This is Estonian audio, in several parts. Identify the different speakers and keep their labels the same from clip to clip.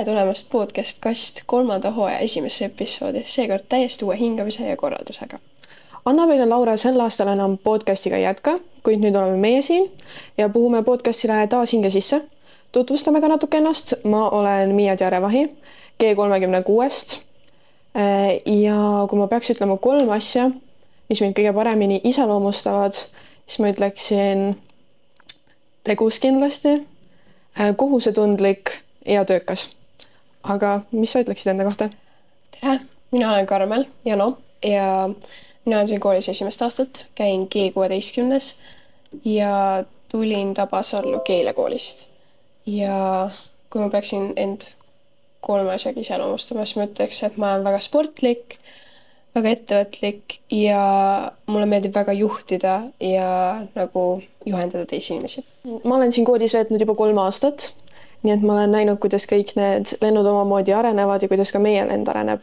Speaker 1: tere tulemast podcast Kast kolmanda hooaja esimesse episoodi, seekord täiesti uue hingamise ja korraldusega.
Speaker 2: Annabel ja Laura sel aastal enam podcastiga ei jätka, kuid nüüd oleme meie siin ja puhume podcastile taas hinge sisse. tutvustame ka natuke ennast, ma olen Miia Tjarevahi G kolmekümne kuuest. ja kui ma peaks ütlema kolm asja, mis mind kõige paremini iseloomustavad, siis ma ütleksin tegus kindlasti, kohusetundlik ja töökas. Aga mis sa ütleksid enda kohta?
Speaker 1: tere, mina olen Karmel Jano ja mina olen siin koolis esimest aastat, käin G kuueteistkümnes ja tulin Tabasalu keelekoolist. ja kui ma peaksin end kolme asjaga iseloomustama, siis ma ütleks, et ma olen väga sportlik, väga ettevõtlik ja mulle meeldib väga juhtida ja nagu juhendada teisi inimesi.
Speaker 2: ma olen siin koolis veetnud juba kolm aastat nii et ma olen näinud, kuidas kõik need lennud omamoodi arenevad ja kuidas ka meie lend areneb.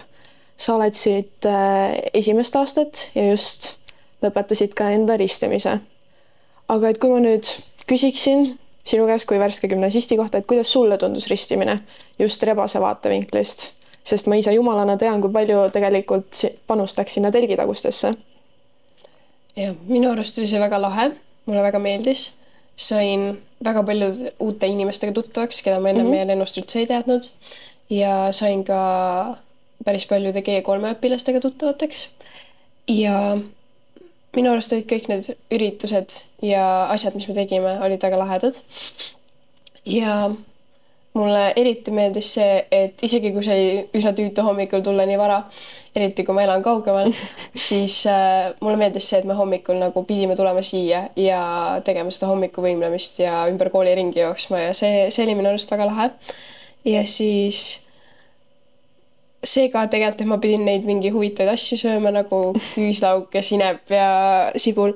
Speaker 2: sa oled siit äh, esimest aastat ja just lõpetasid ka enda ristimise. aga et kui ma nüüd küsiksin sinu käest kui värske gümnasisti kohta, et kuidas sulle tundus ristimine just rebase vaatevinklist, sest ma ise jumalana tean, kui palju tegelikult panust läks sinna telgitagustesse.
Speaker 1: jah, minu arust oli see väga lahe, mulle väga meeldis sain väga paljude uute inimestega tuttavaks, keda ma enne mm -hmm. meie lennust üldse ei teadnud. ja sain ka päris paljude G3 õpilastega tuttavateks. ja minu arust olid kõik need üritused ja asjad, mis me tegime, olid väga lahedad. ja mulle eriti meeldis see, et isegi kui see oli üsna tüütu hommikul tulla nii vara, eriti kui ma elan kaugemal, siis äh, mulle meeldis see, et me hommikul nagu pidime tulema siia ja tegema seda hommikuvõimlemist ja ümber kooli ringi jooksma ja see, see oli minu arust väga lahe. ja siis see ka tegelikult, et ma pidin neid mingi huvitavaid asju sööma nagu küüslauk ja sinep ja sibul.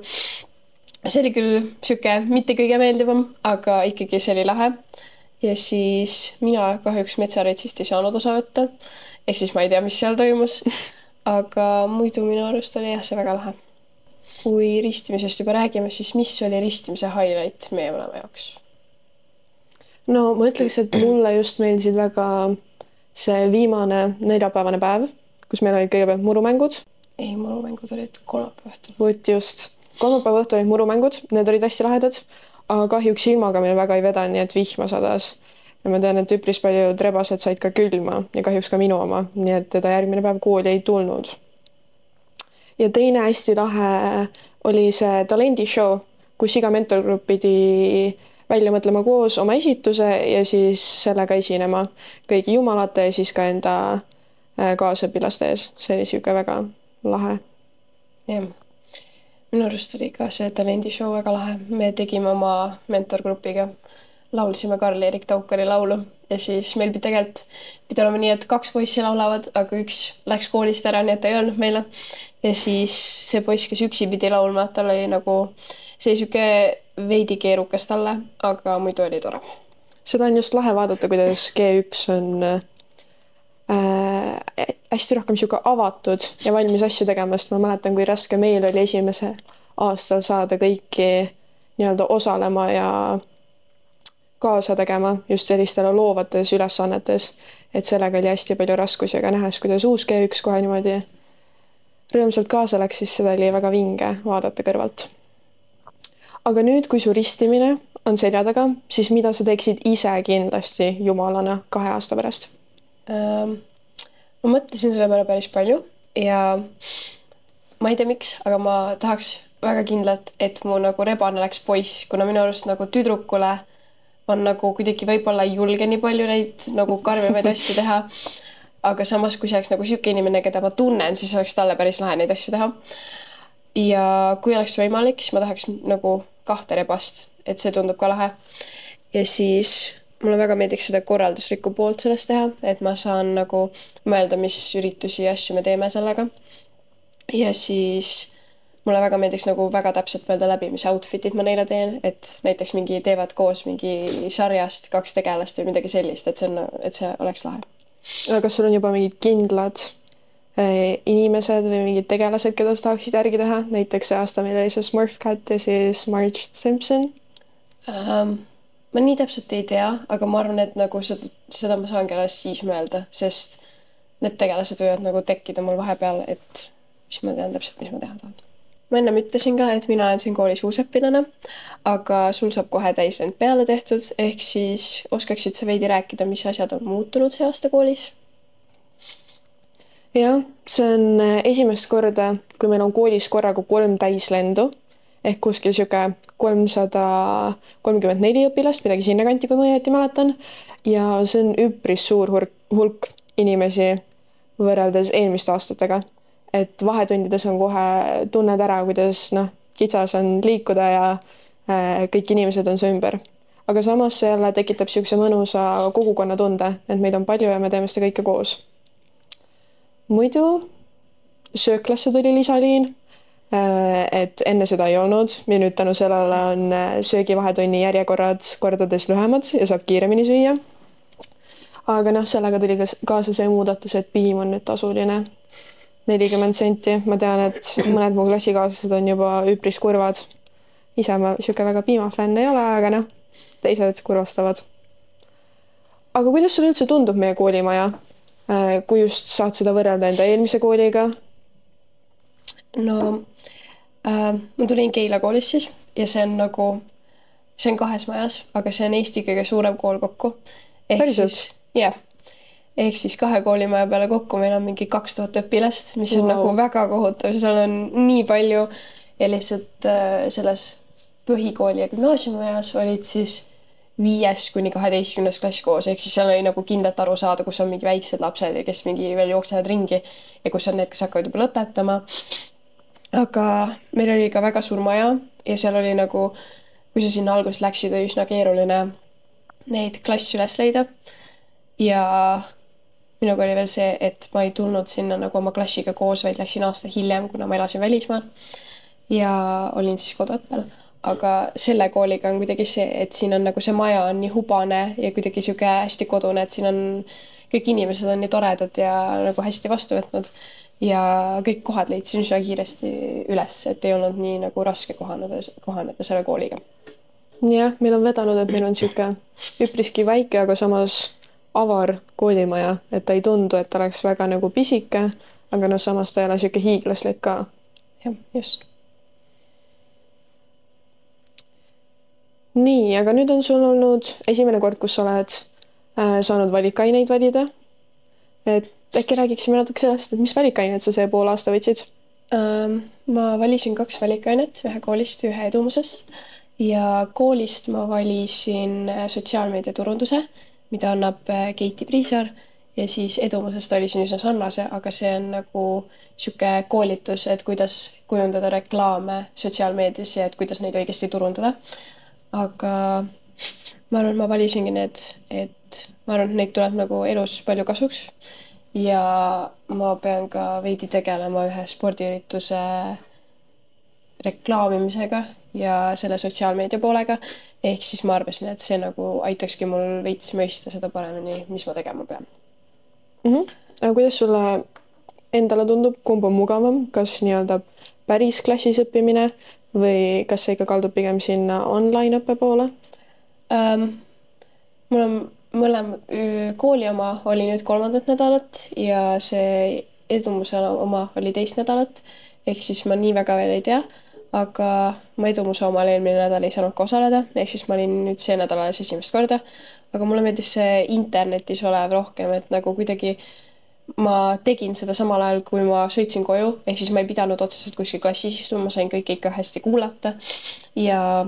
Speaker 1: see oli küll sihuke mitte kõige meeldivam, aga ikkagi see oli lahe ja siis mina kahjuks metsaretsist ei saanud osa võtta. ehk siis ma ei tea, mis seal toimus. aga muidu minu arust oli jah, see väga lahe. kui ristimisest juba räägime, siis mis oli ristimise highlight meie mõlema jaoks?
Speaker 2: no ma ütleks, et mulle just meeldisid väga see viimane neljapäevane päev, kus meil olid kõigepealt murumängud.
Speaker 1: ei, murumängud olid kolmapäeva õhtul.
Speaker 2: vot just, kolmapäeva õhtul olid murumängud, need olid hästi lahedad aga kahjuks ilmaga meil väga ei vedanud, nii et vihma sadas. ja ma tean, et üpris paljud rebased said ka külma ja kahjuks ka minu oma, nii et teda järgmine päev kooli ei tulnud. ja teine hästi lahe oli see talendishow, kus iga mentorgrupp pidi välja mõtlema koos oma esituse ja siis sellega esinema kõigi jumalate ja siis ka enda äh, kaasõpilaste ees. see oli niisugune väga lahe.
Speaker 1: jah minu arust oli ka see talendishow väga lahe, me tegime oma mentorgrupiga, laulsime Karl-Erik Taukari laulu ja siis meil pidi tegelikult pidi olema nii, et kaks poissi laulavad, aga üks läks koolist ära, nii et ta ei öelnud meile. ja siis see poiss, kes üksi pidi laulma, tal oli nagu see sihuke veidi keerukas talle, aga muidu oli tore.
Speaker 2: seda on just lahe vaadata, kuidas G1 on hästi rohkem niisugune avatud ja valmis asju tegema, sest ma mäletan, kui raske meil oli esimesel aastal saada kõiki nii-öelda osalema ja kaasa tegema just sellistele loovates ülesannetes. et sellega oli hästi palju raskusi, aga nähes, kuidas uus G1 kohe niimoodi rõõmsalt kaasa läks, siis seda oli väga vinge vaadata kõrvalt. aga nüüd, kui su ristimine on selja taga, siis mida sa teeksid ise kindlasti jumalana kahe aasta pärast
Speaker 1: ähm.? Ma mõtlesin selle peale päris palju ja ma ei tea, miks, aga ma tahaks väga kindlalt, et mu nagu rebane oleks poiss, kuna minu arust nagu tüdrukule on nagu kuidagi võib-olla ei julge nii palju neid nagu karmimaid asju teha. aga samas, kui see oleks nagu sihuke inimene, keda ma tunnen, siis oleks talle päris lahe neid asju teha. ja kui oleks võimalik, siis ma tahaks nagu kahte rebast, et see tundub ka lahe. ja siis mulle väga meeldiks seda korralduslikku poolt sellest teha, et ma saan nagu mõelda, mis üritusi ja asju me teeme sellega. ja siis mulle väga meeldiks nagu väga täpselt mõelda läbi, mis outfit'id ma neile teen, et näiteks mingi teevad koos mingi sarjast kaks tegelast või midagi sellist, et see on, et see oleks lahe.
Speaker 2: kas sul on juba mingid kindlad äh, inimesed või mingid tegelased, keda sa tahaksid järgi teha, näiteks see aasta meil oli see Smurf Cat ja siis Marge Simpson
Speaker 1: um,? Ma nii täpselt ei tea, aga ma arvan, et nagu seda, seda ma saangi alles siis mõelda, sest need tegelased võivad nagu tekkida mul vahepeal, et siis ma tean täpselt, mis ma teha tahan. ma ennem ütlesin ka, et mina olen siin koolis uus õpilane, aga sul saab kohe täisrend peale tehtud, ehk siis oskaksid sa veidi rääkida, mis asjad on muutunud see aasta koolis?
Speaker 2: jah, see on äh, esimest korda, kui meil on koolis korraga kolm täislendu ehk kuskil sihuke kolmsada kolmkümmend neli õpilast, midagi sinnakanti, kui ma õieti mäletan. ja see on üpris suur hulk, hulk inimesi võrreldes eelmiste aastatega. et vahetundides on kohe, tunned ära, kuidas noh, kitsas on liikuda ja äh, kõik inimesed on su ümber. aga samas see jälle tekitab niisuguse mõnusa kogukonnatunde, et meid on palju ja me teeme seda kõike koos muidu sööklasse tuli lisaliin. Äh, et enne seda ei olnud ja nüüd tänu sellele on äh, söögivahetunni järjekorrad kordades lühemad ja saab kiiremini süüa. aga noh, sellega tuli ka kaasa see muudatus, et piim on nüüd tasuline. nelikümmend senti, ma tean, et mõned mu klassikaaslased on juba üpris kurvad. ise ma sihuke väga piimafänn ei ole, aga noh, teised kurvastavad. aga kuidas sulle üldse tundub meie koolimaja? Äh, kui just saad seda võrrelda enda eelmise kooliga?
Speaker 1: no äh, ma tulin Keila koolist siis ja see on nagu, see on kahes majas, aga see on Eesti kõige suurem kool kokku. ehk
Speaker 2: Päriselt?
Speaker 1: siis, jah yeah. ehk siis kahe koolimaja peale kokku meil on mingi kaks tuhat õpilast, mis on
Speaker 2: Wow.
Speaker 1: nagu väga kohutav, seal on nii palju ja lihtsalt äh, selles põhikooli ja gümnaasiumiajas olid siis viies kuni kaheteistkümnes klass koos, ehk siis seal oli nagu kindlalt aru saada, kus on mingi väiksed lapsed ja kes mingi veel jooksevad ringi ja kus on need, kes hakkavad juba lõpetama. Aga meil oli ka väga suur maja ja seal oli nagu, kui sa sinna alguses läksid, oli üsna keeruline neid klasse üles leida. ja minuga oli veel see, et ma ei tulnud sinna nagu oma klassiga koos, vaid läksin aasta hiljem, kuna ma elasin välismaal. ja olin siis koduõppel aga selle kooliga on kuidagi see, et siin on nagu see maja on nii hubane ja kuidagi sihuke hästi kodune, et siin on kõik inimesed on nii toredad ja nagu hästi vastu võtnud. Ja kõik kohad leidsin üsna kiiresti üles, et ei olnud nii nagu raske kohaneda, kohaneda selle kooliga.
Speaker 2: jah, meil on vedanud, et meil on niisugune üpriski väike, aga samas avar koolimaja, et ta ei tundu, et ta oleks väga nagu pisike, aga noh, samas ta ei ole niisugune hiiglaslik ka.
Speaker 1: jah, just
Speaker 2: nii, aga nüüd on sul olnud esimene kord, kus sa oled äh, saanud valikaineid valida. et äkki räägiksime natuke sellest, et mis valikained sa see pool aasta võtsid?
Speaker 1: ma valisin kaks valikainet, ühe koolist ja ühe edumusest. ja koolist ma valisin äh, sotsiaalmeediaturunduse, mida annab äh, Keiti Priisar ja siis edumusest valisin üsna sarnase, aga see on nagu niisugune koolitus, et kuidas kujundada reklaame sotsiaalmeedias ja et kuidas neid õigesti turundada aga ma arvan, ma valisingi need, et ma arvan, et neid tuleb nagu elus palju kasuks. Ja ma pean ka veidi tegelema ühe spordiürituse reklaamimisega ja selle sotsiaalmeedia poolega. ehk siis ma arvasin, et see nagu aitakski mul veits mõista seda paremini, mis ma tegema pean
Speaker 2: mm. -hmm. aga kuidas sulle endale tundub, kumb on mugavam, kas nii-öelda päris klassis õppimine või kas see ikka kaldub pigem sinna online õppe poole
Speaker 1: ähm,? mul on mõlema, kooli oma oli nüüd kolmandat nädalat ja see edumuse oma oli teist nädalat. ehk siis ma nii väga veel ei tea, aga ma edumuse omal eelmine nädal ei saanud ka osaleda, ehk siis ma olin nüüd see nädal alles esimest korda. aga mulle meeldis see internetis olev rohkem, et nagu kuidagi ma tegin seda samal ajal, kui ma sõitsin koju, ehk siis ma ei pidanud otseselt kuskil klassis istuma, ma sain kõike ikka hästi kuulata. ja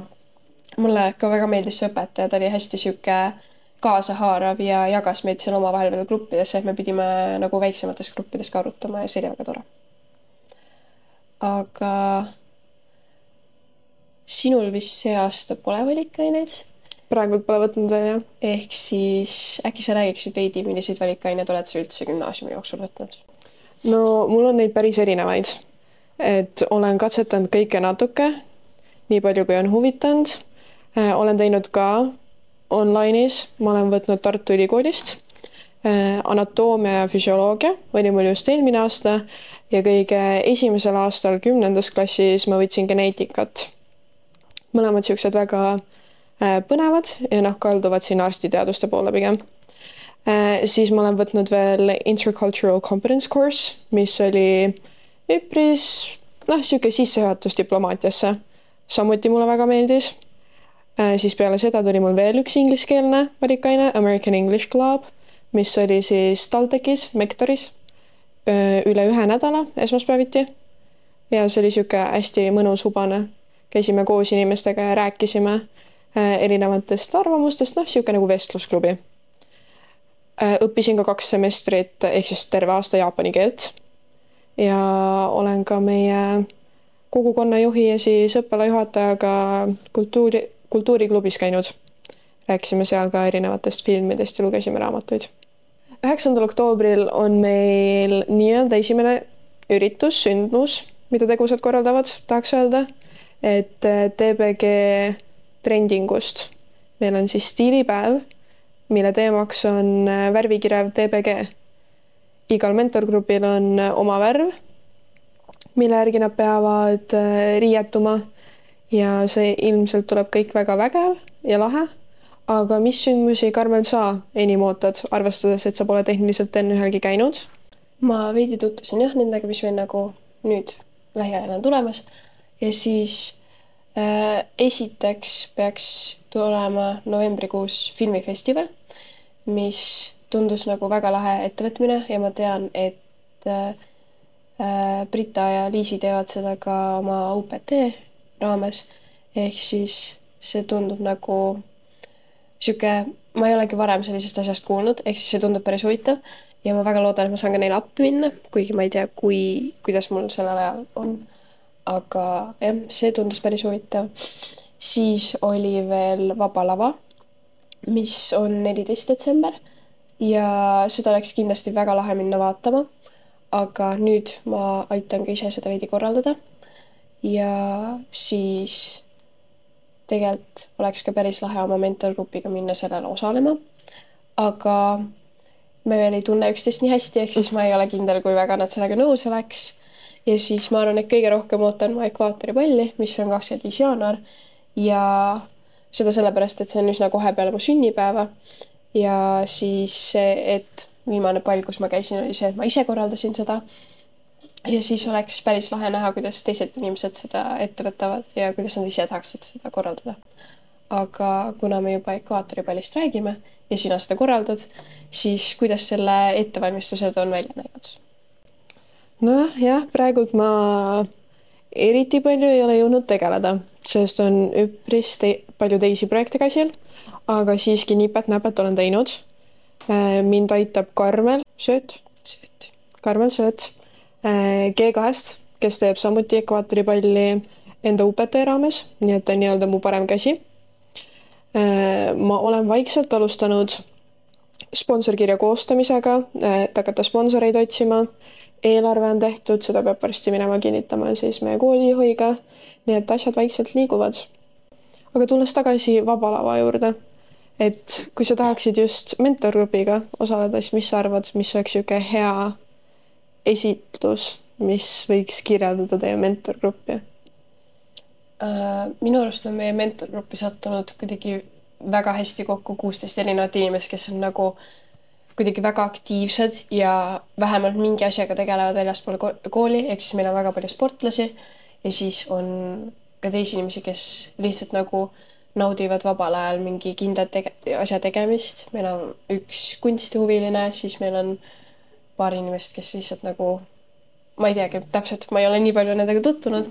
Speaker 1: mulle ka väga meeldis see õpetaja, ta oli hästi sihuke kaasahaarav ja jagas meid seal omavahel veel gruppidesse, et me pidime nagu väiksemates gruppides ka arutama ja see oli väga tore. aga sinul vist see aasta pole valikaineid
Speaker 2: praegult pole võtnud veel jah?
Speaker 1: ehk siis äkki sa räägiksid veidi, milliseid valikaineid oled sa üldse gümnaasiumi jooksul võtnud?
Speaker 2: no mul on neid päris erinevaid. et olen katsetanud kõike natuke, nii palju, kui on huvitanud. olen teinud ka online'is, ma olen võtnud Tartu Ülikoolist anatoomia ja füsioloogia oli mul just eelmine aasta ja kõige esimesel aastal kümnendas klassis ma võtsin geneetikat. mõlemad siuksed väga põnevad ja noh, kalduvad sinna arstiteaduste poole pigem siis ma olen võtnud veel intercultural competence course, mis oli üpris noh, niisugune sissejuhatus diplomaatiasse. samuti mulle väga meeldis. Siis peale seda tuli mul veel üks ingliskeelne valikaine, American English Club, mis oli siis TalTechis, Mektoris üle ühe nädala esmaspäeviti. ja see oli niisugune hästi mõnus, hubane. käisime koos inimestega ja rääkisime erinevatest arvamustest, noh, niisugune nagu vestlusklubi Äh, õppisin ka kaks semestrit ehk siis terve aasta jaapani keelt. ja olen ka meie kogukonna juhi ja siis õppealajuhatajaga kultuuri, kultuuriklubis käinud. rääkisime seal ka erinevatest filmidest ja lugesime raamatuid. üheksandal oktoobril on meil nii-öelda esimene üritus, sündmus, mida tegusad korraldavad, tahaks öelda, et TBG trendingust. meil on siis stiilipäev mille teemaks on äh, värvikirev TBG. igal mentorgrupil on äh, oma värv, mille järgi nad peavad äh, riietuma ja see ilmselt tuleb kõik väga vägev ja lahe. aga mis sündmusi, Karmen, sa enim ootad, arvestades, et sa pole tehniliselt enne ühelgi käinud?
Speaker 1: ma veidi tutvusin jah nendega, mis meil nagu nüüd lähiajal on tulemas ja siis äh, esiteks peaks tulema novembrikuus filmifestival, mis tundus nagu väga lahe ettevõtmine ja ma tean, et äh, Brita ja Liisi teevad seda ka oma UPT raames. ehk siis see tundub nagu sihuke, ma ei olegi varem sellisest asjast kuulnud, ehk siis see tundub päris huvitav ja ma väga loodan, et ma saan ka neile appi minna, kuigi ma ei tea, kui, kuidas mul sellel ajal on. aga jah, see tundus päris huvitav siis oli veel Vaba Lava, mis on neliteist detsember ja seda oleks kindlasti väga lahe minna vaatama. aga nüüd ma aitan ka ise seda veidi korraldada. Ja siis tegelikult oleks ka päris lahe oma mentorgrupiga minna sellele osalema. aga me veel ei tunne üksteist nii hästi, ehk siis ma ei ole kindel, kui väga nad sellega nõus oleks. ja siis ma arvan, et kõige rohkem ootan ma ekvaatori palli, mis on kakskümmend viis jaanuar ja seda sellepärast, et see on üsna kohe peale mu sünnipäeva. ja siis et viimane pall, kus ma käisin, oli see, et ma ise korraldasin seda. Ja siis oleks päris lahe näha, kuidas teised inimesed seda ette võtavad ja kuidas nad ise tahaksid seda korraldada. aga kuna me juba ekvaatoripallist räägime ja sina seda korraldad, siis kuidas selle ettevalmistused on välja näinud?
Speaker 2: nojah, jah, praegult ma eriti palju ei ole jõudnud tegeleda, sest on üpris te palju teisi projekte käsil, aga siiski nipet-näpet olen teinud. Äh, mind aitab Karmel Sööt,
Speaker 1: Sööt,
Speaker 2: Karmel Sööt G2-st, kes teeb samuti ekvaatoripalli enda UPT raames, nii et ta on nii-öelda mu parem käsi. Äh, ma olen vaikselt alustanud sponsorkirja koostamisega, et hakata sponsoreid otsima eelarve on tehtud, seda peab varsti minema kinnitama siis meie koolijuhiga. nii et asjad vaikselt liiguvad. aga tulles tagasi Vaba Lava juurde, et kui sa tahaksid just mentorgrupiga osaleda, siis mis sa arvad, mis oleks niisugune hea esitlus, mis võiks kirjeldada teie mentorgruppi?
Speaker 1: Äh, minu arust on meie mentorgruppi sattunud kuidagi väga hästi kokku kuusteist erinevat inimest, kes on nagu äh, kuidagi väga aktiivsed ja vähemalt mingi asjaga tegelevad väljaspool kooli, ehk siis meil on väga palju sportlasi ja siis on ka teisi inimesi, kes lihtsalt nagu naudivad vabal ajal mingi kindla tege-, asja tegemist. meil on üks kunstihuviline, siis meil on paar inimest, kes lihtsalt nagu ma ei teagi täpselt, ma ei ole nii palju nendega tutvunud,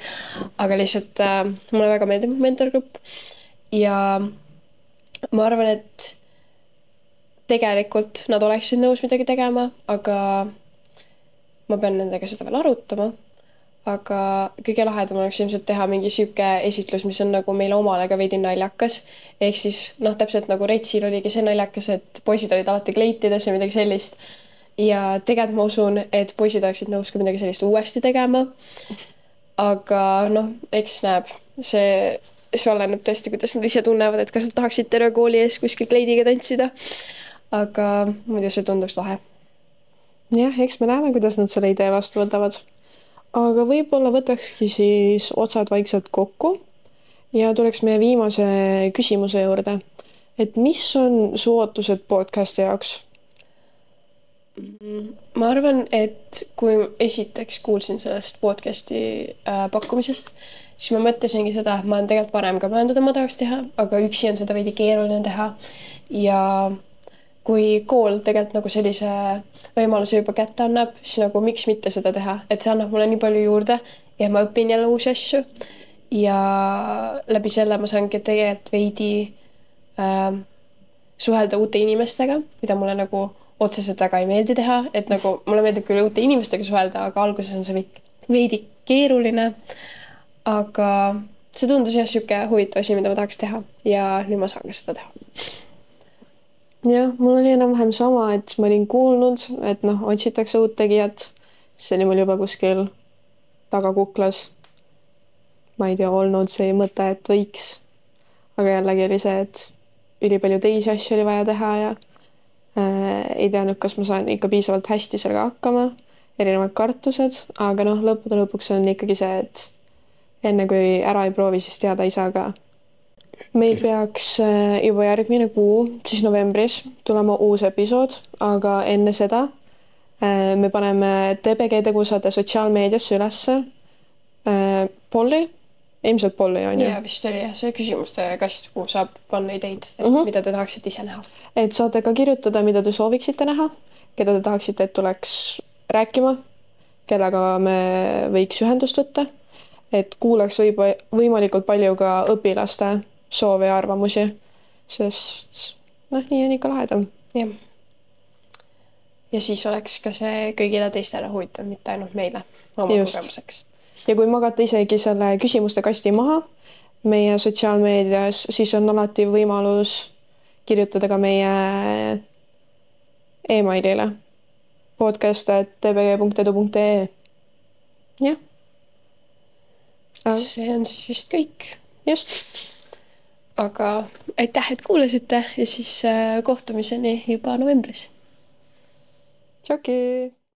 Speaker 1: aga lihtsalt äh, mulle väga meeldib mentorgrupp ja ma arvan, et tegelikult nad oleksid nõus midagi tegema, aga ma pean nendega seda veel arutama. aga kõige lahedam oleks ilmselt teha mingi sihuke esitlus, mis on nagu meile omale ka veidi naljakas. ehk siis noh, täpselt nagu Retsil oligi see naljakas, et poisid olid alati kleitides või midagi sellist. Ja tegelikult ma usun, et poisid oleksid nõus ka midagi sellist uuesti tegema. aga noh, eks näeb, see see oleneb tõesti, kuidas nad ise tunnevad, et kas nad tahaksid terve kooli ees kuskil kleidiga tantsida aga muidu see tunduks lahe.
Speaker 2: jah, eks me näeme, kuidas nad selle idee vastu võtavad. aga võib-olla võtakski siis otsad vaikselt kokku ja tuleks meie viimase küsimuse juurde. et mis on su ootused podcast'i jaoks?
Speaker 1: Ma arvan, et kui esiteks kuulsin sellest podcast'i äh, pakkumisest, siis ma mõtlesingi seda, et ma olen tegelikult varem ka mõelnud, et ma tahaks teha, aga üksi on seda veidi keeruline teha. ja kui kool tegelikult nagu sellise võimaluse juba kätte annab, siis nagu miks mitte seda teha, et see annab mulle nii palju juurde ja ma õpin jälle uusi asju. ja läbi selle ma saangi tegelikult veidi äh, suhelda uute inimestega, mida mulle nagu otseselt väga ei meeldi teha, et nagu mulle meeldib küll uute inimestega suhelda, aga alguses on see veidi keeruline. aga see tundus jah, niisugune huvitav asi, mida ma tahaks teha ja nüüd ma saan ka seda teha
Speaker 2: jah, mul oli enam-vähem sama, et ma olin kuulnud, et noh, otsitakse uut tegijat. see oli mul juba kuskil tagakuklas. ma ei tea, olnud see mõte, et võiks. aga jällegi oli see, et ülipalju teisi asju oli vaja teha ja ei teadnud, kas ma saan ikka piisavalt hästi sellega hakkama. erinevad kartused, aga noh, lõppude lõpuks on ikkagi see, et enne kui ära ei proovi, siis teada ei saa ka meil peaks äh, juba järgmine kuu, siis novembris tulema uus episood, aga enne seda äh, me paneme TBG tegusade sotsiaalmeediasse ülesse äh, polli, ilmselt polli on ju.
Speaker 1: ja vist oli jah, see küsimuste kast, kuhu saab panna ideid, et mm -hmm. mida te tahaksite ise näha.
Speaker 2: et saate ka kirjutada, mida te sooviksite näha, keda te tahaksite, et tuleks rääkima, kellega me võiks ühendust võtta, et kuulaks võib võimalikult palju ka õpilaste soove ja arvamusi, sest noh, nii on ikka lahedam.
Speaker 1: jah. ja siis oleks ka see kõigile teistele huvitav, mitte ainult meile oma Just. kogemuseks.
Speaker 2: Ja kui magate isegi selle küsimuste kasti maha meie sotsiaalmeedias, siis on alati võimalus kirjutada ka meie emailile podcast.tbg.edu.ee. jah.
Speaker 1: see on siis vist kõik.
Speaker 2: just
Speaker 1: aga aitäh, et kuulasite ja siis äh, kohtumiseni juba novembris.
Speaker 2: tšauki.